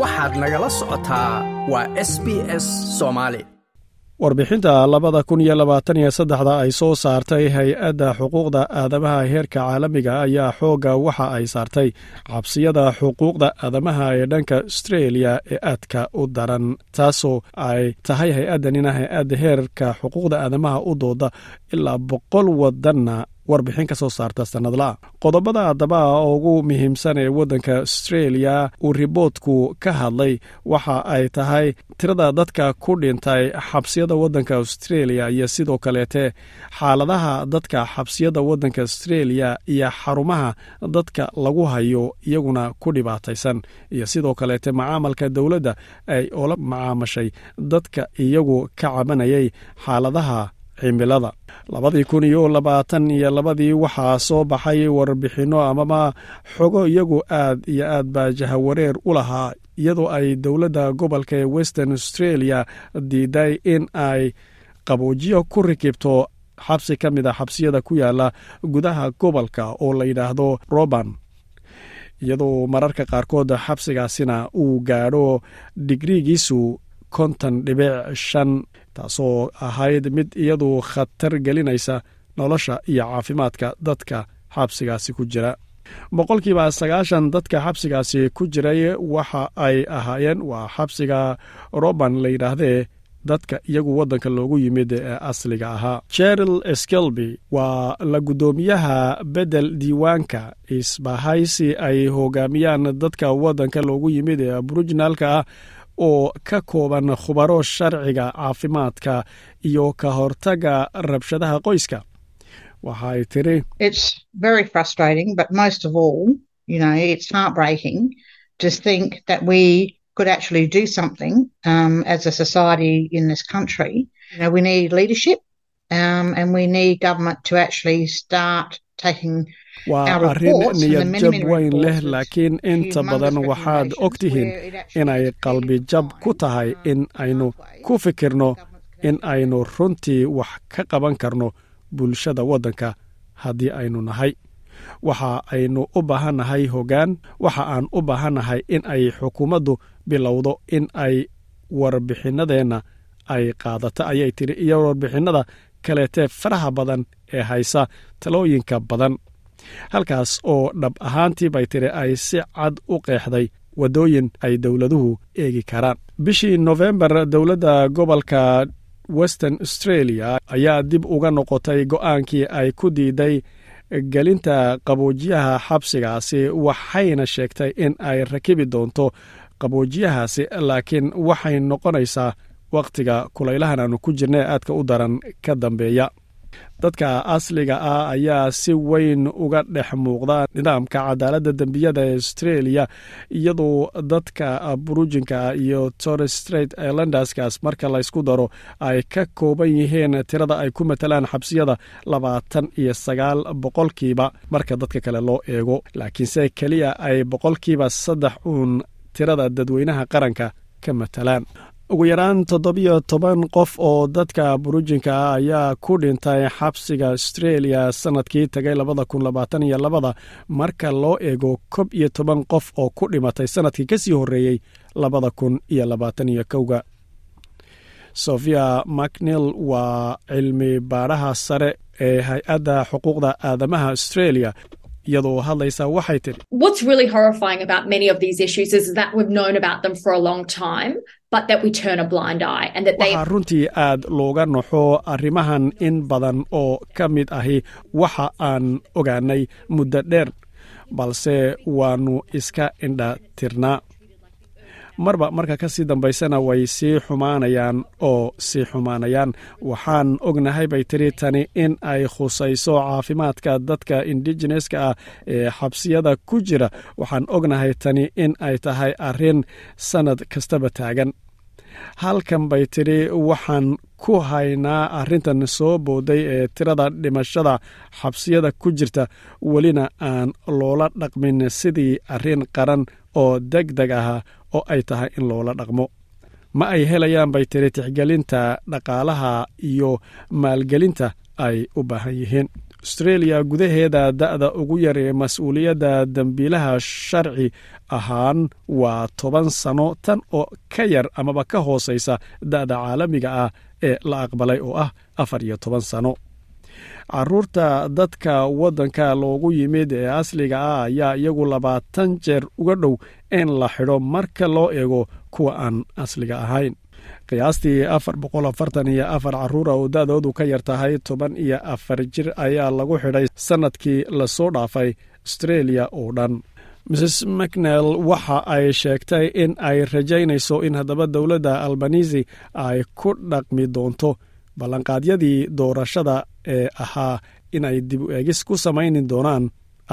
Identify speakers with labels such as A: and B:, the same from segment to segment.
A: waxaad nagala socotaa waa s b s soomaali
B: warbixinta labada kun iyo labaatan iyo saddexda ay soo saartay hay'adda xuquuqda aadamaha heerka caalamiga ayaa xoogga waxa ay saartay cabsiyada xuquuqda aadamaha ee dhanka astreeliya ee aadka u daran taasoo ay tahay hay'addanina hay'adda heerka xuquuqda aadamaha u dooda ilaa boqol wadanna warbixin ka soo saarta sannadla qodobada haddaba ugu muhiimsan ee waddanka astreeliya uu riboodku ka hadlay waxa ay tahay tirada dadka ku dhintay xabsiyada waddanka astreeliya iyo sidoo kaleete xaaladaha dadka xabsiyada waddanka astreeliya iyo xarumaha dadka lagu hayo iyaguna ku dhibaataysan. Iyo sidoo kaleete macaamalka dowladda ay ula macaamashay dadka iyagu ka cabanayay xaaladaha cimilada. Labadii kun iyo labaatan iyo labadii waxaa soo baxay warbixinno amaba xogo iyagu aad iyo aad baa jahawareer u lahaa iyadoo ay dowladda gobolka ee western australia diiday in ay qaboojiyo ku rikibto xabsi ka mid a xabsiyada ku yaalla gudaha gobolka oo la yidhaahdo roban. Iyadoo mararka qaarkood xabsigaasina uu gaadho digriigiisu konton dhibic shan taasoo ahayd mid iyadu khatar gelinaysa nolosha iyo caafimaadka dadka xabsigaasi ku jira. Boqolkiiba sagaashan dadka xabsigaasi ku jiray waxa ay ahaayeen waa xabsiga roban la yidhaahdee dadka iyagu waddanka loogu yimid ee asliga ahaa. Jeril skelby waa la guddoomiyaha bedel diiwaanka isbahaysi ay hogaamiyaan dadka waddanka loogu yimid ee aburijinaalka ah oo ka kooban khubaro sharciga caafimaadka iyo ka hortaga rabshadaha qoyska. Waxa ay tiri
C: um, and we need government to actually start taking
B: waa arrin niyadjab weyn leh laakiin inta badan waxaad og tihiin inay qalbijab ku tahay in aynu ku fikirno in aynu runtii wax ka qaban karno bulshada waddanka haddii aynu nahay. Waxa aynu u baahannahay hoggaan waxa aan u baahannahay in ay xukuumaddu bilowdo in ay warbixinadeenna ay qaadato. Ayay tiri iyo warbixinnada kaleetee faraha badan ee haysa talooyinka badan. Halkaas oo dhab ahaantii bay tiri ay si cad u qeexday waddooyin ay dowladuhu eegi karaan. Bishii nofembar dowladda gobolka western australia ayaa dib uga noqotay go'aankii ay ku diiday gelinta qaboojiyaha xabsigaasi waxayna sheegtay in ay rakibi doonto qaboojiyahaasi laakiin waxay noqonaysaa wakhtiga kulaylahan aanu ku jirna ee aadka u daran ka dambeeya. Dadka asliga ah ayaa si weyn uga dhex muuqda nidaamka cadaaladda dembiyada ee australia iyadoo dadka burujinka iyo torres straight islanderskaas marka laysku daro ay ka kooban yihiin tirada ay ku matalaan xabsiyada labaatan iyo sagaal boqolkiiba marka dadka kale loo eego. Laakiinse keliya ay boqolkiiba saddex uun tirada dadweynaha qaranka ka matalaan ugu yaraan toddobiyo toban qof oo dadka burujinka ah ayaa ku dhintay xabsiga astreeliya sannadkii tagay labada kun labaatan iyo labada marka loo eego kob iyo toban qof oo ku dhimatay sannadkii ka sii horreeyey labada kun iyo labaatan iyo kowga. Sofia macnil waa cilmi baadhaha sare ee hay'adda xuquuqda aadamaha astreeliya iyadoo hadlaysa waxay tiri Waxaa runtii aad looga naxo arrimahan in badan oo ka mid ahi waxa aan ogaanay muddo dheer balse waannu iska indha tirnaa marba marka ka sii dambaysana way sii xumaanayaan oo sii xumaanayaan. Waxaan ognahay bay tiri tani in ay khusayso caafimaadka dadka indigeneska ah ee xabsiyada ku jira. Waxaan ognahay tani in ay tahay arrin sannad kastaba taagan halkan bay tidhi waxaan ku haynaa arrintan soo booday ee tirada dhimashada xabsiyada ku jirta. Welina aan loola dhaqmin sidii arrin qaran oo deg deg ah oo ay tahay in loola dhaqmo. Ma ay helayaan bay tiri tixgelinta dhaqaalaha iyo maalgelinta ay u baahan yihiin austreeliya gudaheeda da'da ugu yar ee mas'uuliyadda dembiilaha sharci ahaan waa toban sano tan oo ka yar amaba ka hoosaysa da'da caalamiga ah ee la aqbalay oo ah afar iyo toban sano. Caruurta dadka waddanka loogu yimid ee asliga ah ayaa iyagu labaatan jeer uga dhow in la xidho marka loo eego kuwa aan asliga ahayn qiyaastii afar boqol afartan iyo afar carruura oo da'doodu ka yar tahay toban iyo afar jir ayaa lagu xidhay sannadkii la soo dhaafay astreeliya oo dhan. Mrs macnel waxa ay sheegtay in ay rajaynayso in haddaba dowladda albanisi ay ku dhaqmi doonto ballanqaadyadii doorashada ee ahaa in ay dib u eegis ku samayni doonaan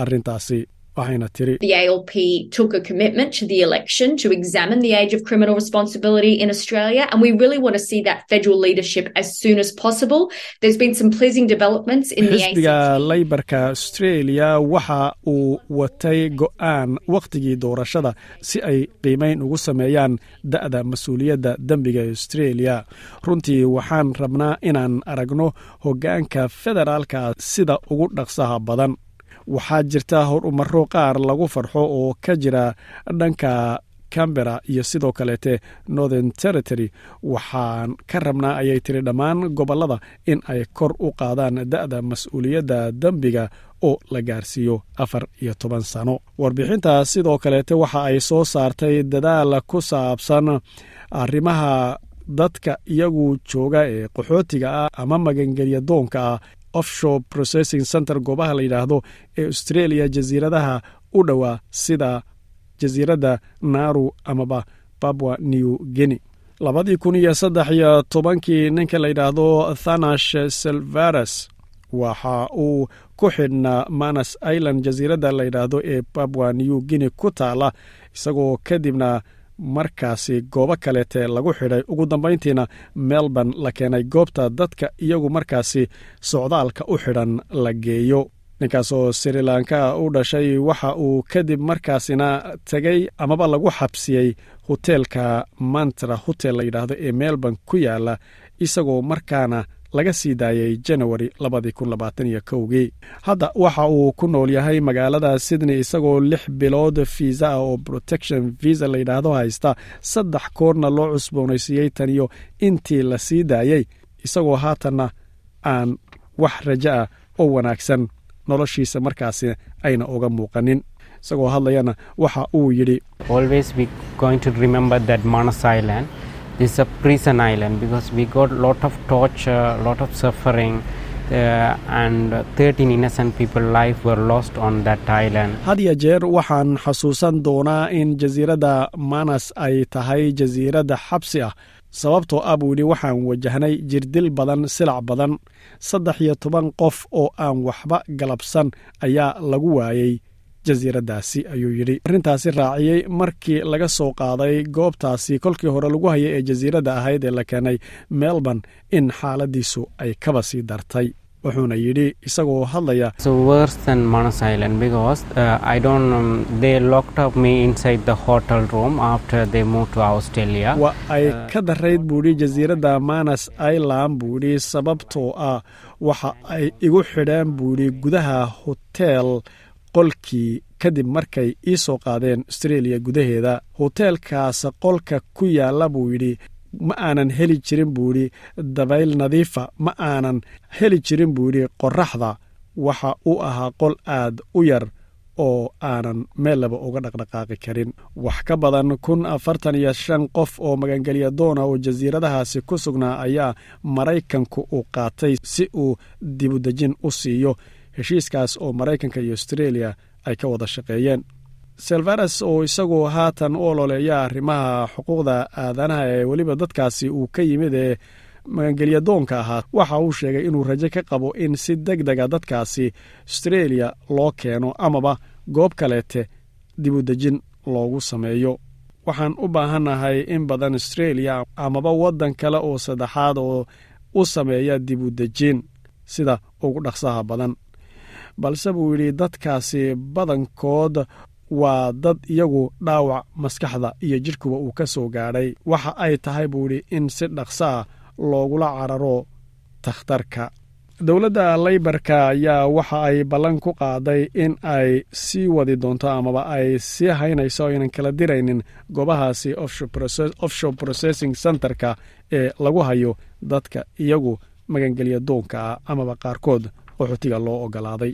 B: arrintaasi waxayna tiri.
D: The ALP took a commitment to the election to examine the age of criminal responsibility in Australia, and we really want to see that federal leadership as soon as possible. There's been some pleasing developments in the
B: xisbiga laybarka australia waxa uu watay go'aan wakhtigii doorashada si ay qiimayn ugu sameeyaan da'da mas'uuliyadda dembiga australia. Runtii waxaan rabnaa inaan aragno hoggaanka federaalka sida ugu dhaqsaha badan waxaa jirta horumaro qaar lagu farxo oo ka jira dhanka cambera iyo sidoo kaleete northern territory. Waxaan ka rabnaa ayay tiri dhammaan gobollada in ay kor u qaadaan da'da mas'uuliyadda dembiga oo la gaarsiiyo afar iyo toban sano. Warbixinta sidoo kaleete waxa ay soo saartay dadaal ku saabsan arrimaha dadka iyagu jooga ee qaxootiga ah ama magangelya doonka ah offshore processing center goobaha la yidhaahdo ee australia jasiiradaha u dhowaa sida jasiiradda naru amaba babwa new guinea. Labadii kun iyo saddex iyo tobankii ninka la yidhaahdo thanash silvares waxa uu ku xidhnaa manas island jasiiradda la yidhaahdo ee babwa new guinea ku taala isagoo kadibna markaasi goobo kaleete lagu xidhay. Ugu dambayntiina melbourne la keenay goobta dadka iyagu markaasi socdaalka u xidhan la geeyo. Ninkaasoo srilanka u dhashay waxa uu kadib markaasina tegay amaba lagu xabsiyey hoteelka mantra hotel la yidhaahdo ee melbourne ku yaalla isagoo markaana laga sii daayey janawari kii hadda waxa uu ku nool yahay magaalada sydney isagoo lix bilood fiisa ah oo protection visa la yidhaahdo haysta. Saddex koorna loo cusboonaysiiyey taniyo intii la sii daayey isagoo haatanna aan wax rajo ah oo wanaagsan. Noloshiisa markaasi ayna uga muuqanin. Isagoo hadlayana waxa uu yidhi
E: is a prison island because we got lot of torture, lot of suffering, uh, and 13 innocent people life were lost on that island.
B: had ya jeer waxaan xasuusan doonaa in jasiiradda manas ay tahay jasiiradda xabsi ah sababtoo ah buu yidhi waxaan wajahnay jirdil badan silac badan saddex iyo toban qof oo aan waxba galabsan ayaa lagu waayey jasiiraddaasi ayuu yidhi arrintaasi raaciyey markii laga soo qaaday goobtaasi kolkii hore lagu hayay ee jasiiradda ahayd ee la keenay melbourne in xaaladiisu ay kaba sii dartay wuxuuna yidhi isagoo hadlaya
E: uh. Um,
B: waa ay ka darayd buu yidhi jasiiradda manas island buu yidhi sababtoo ah waxa ay igu xidheen buu yidhi gudaha hoteel qolkii kadib markay ii soo qaadeen australia gudaheeda hoteelkaas qolka ku yaalla buu yidhi ma aanan heli jirin buu yidhi dabayl nadiifa ma aanan heli jirin buu yidhi qoraxda waxa uu ahaa qol aad u yar oo aanan meel laba uga dhaqdhaqaaqi karin. Wax ka badan kun afartan iyo shan qof oo magangelya doona oo jasiiradahaasi ku sugnaa ayaa maraykanku uu qaatay si uu dibudejin u siiyo heshiiskaas oo maraykanka iyo australia ay ka wada shaqeeyeen. Silvares oo isagoo haatan u ololeeya arrimaha xuquuqda aadanaha ee weliba dadkaasi uu ka yimid ee magangelyadoonka ahaa waxa uu sheegay inuu rajo ka qabo in si deg dega dadkaasi australia loo keeno amaba goob kaleete dibudejin loogu sameeyo. Waxaan u baahannahay in badan australia amaba waddan kale oo saddexaad oo u sameeya dibudejin sida ugu dhaqsaha badan balse buu yidhi dadkaasi badankood waa dad iyagu dhaawac maskaxda iyo jidhkuba uu ka soo gaadhay. Waxa ay tahay buu yidhi in si dhaqso ah loogula cararo takhtarka. Dowladda leybarka ayaa waxa ay ballan ku qaaday in ay sii wadi doonto amaba ay sii haynayso aynan kala diraynin goobahaasi offshore processing centerka ee lagu hayo dadka iyagu magangelya doonka ah amaba qaarkood qaxootiga loo ogolaaday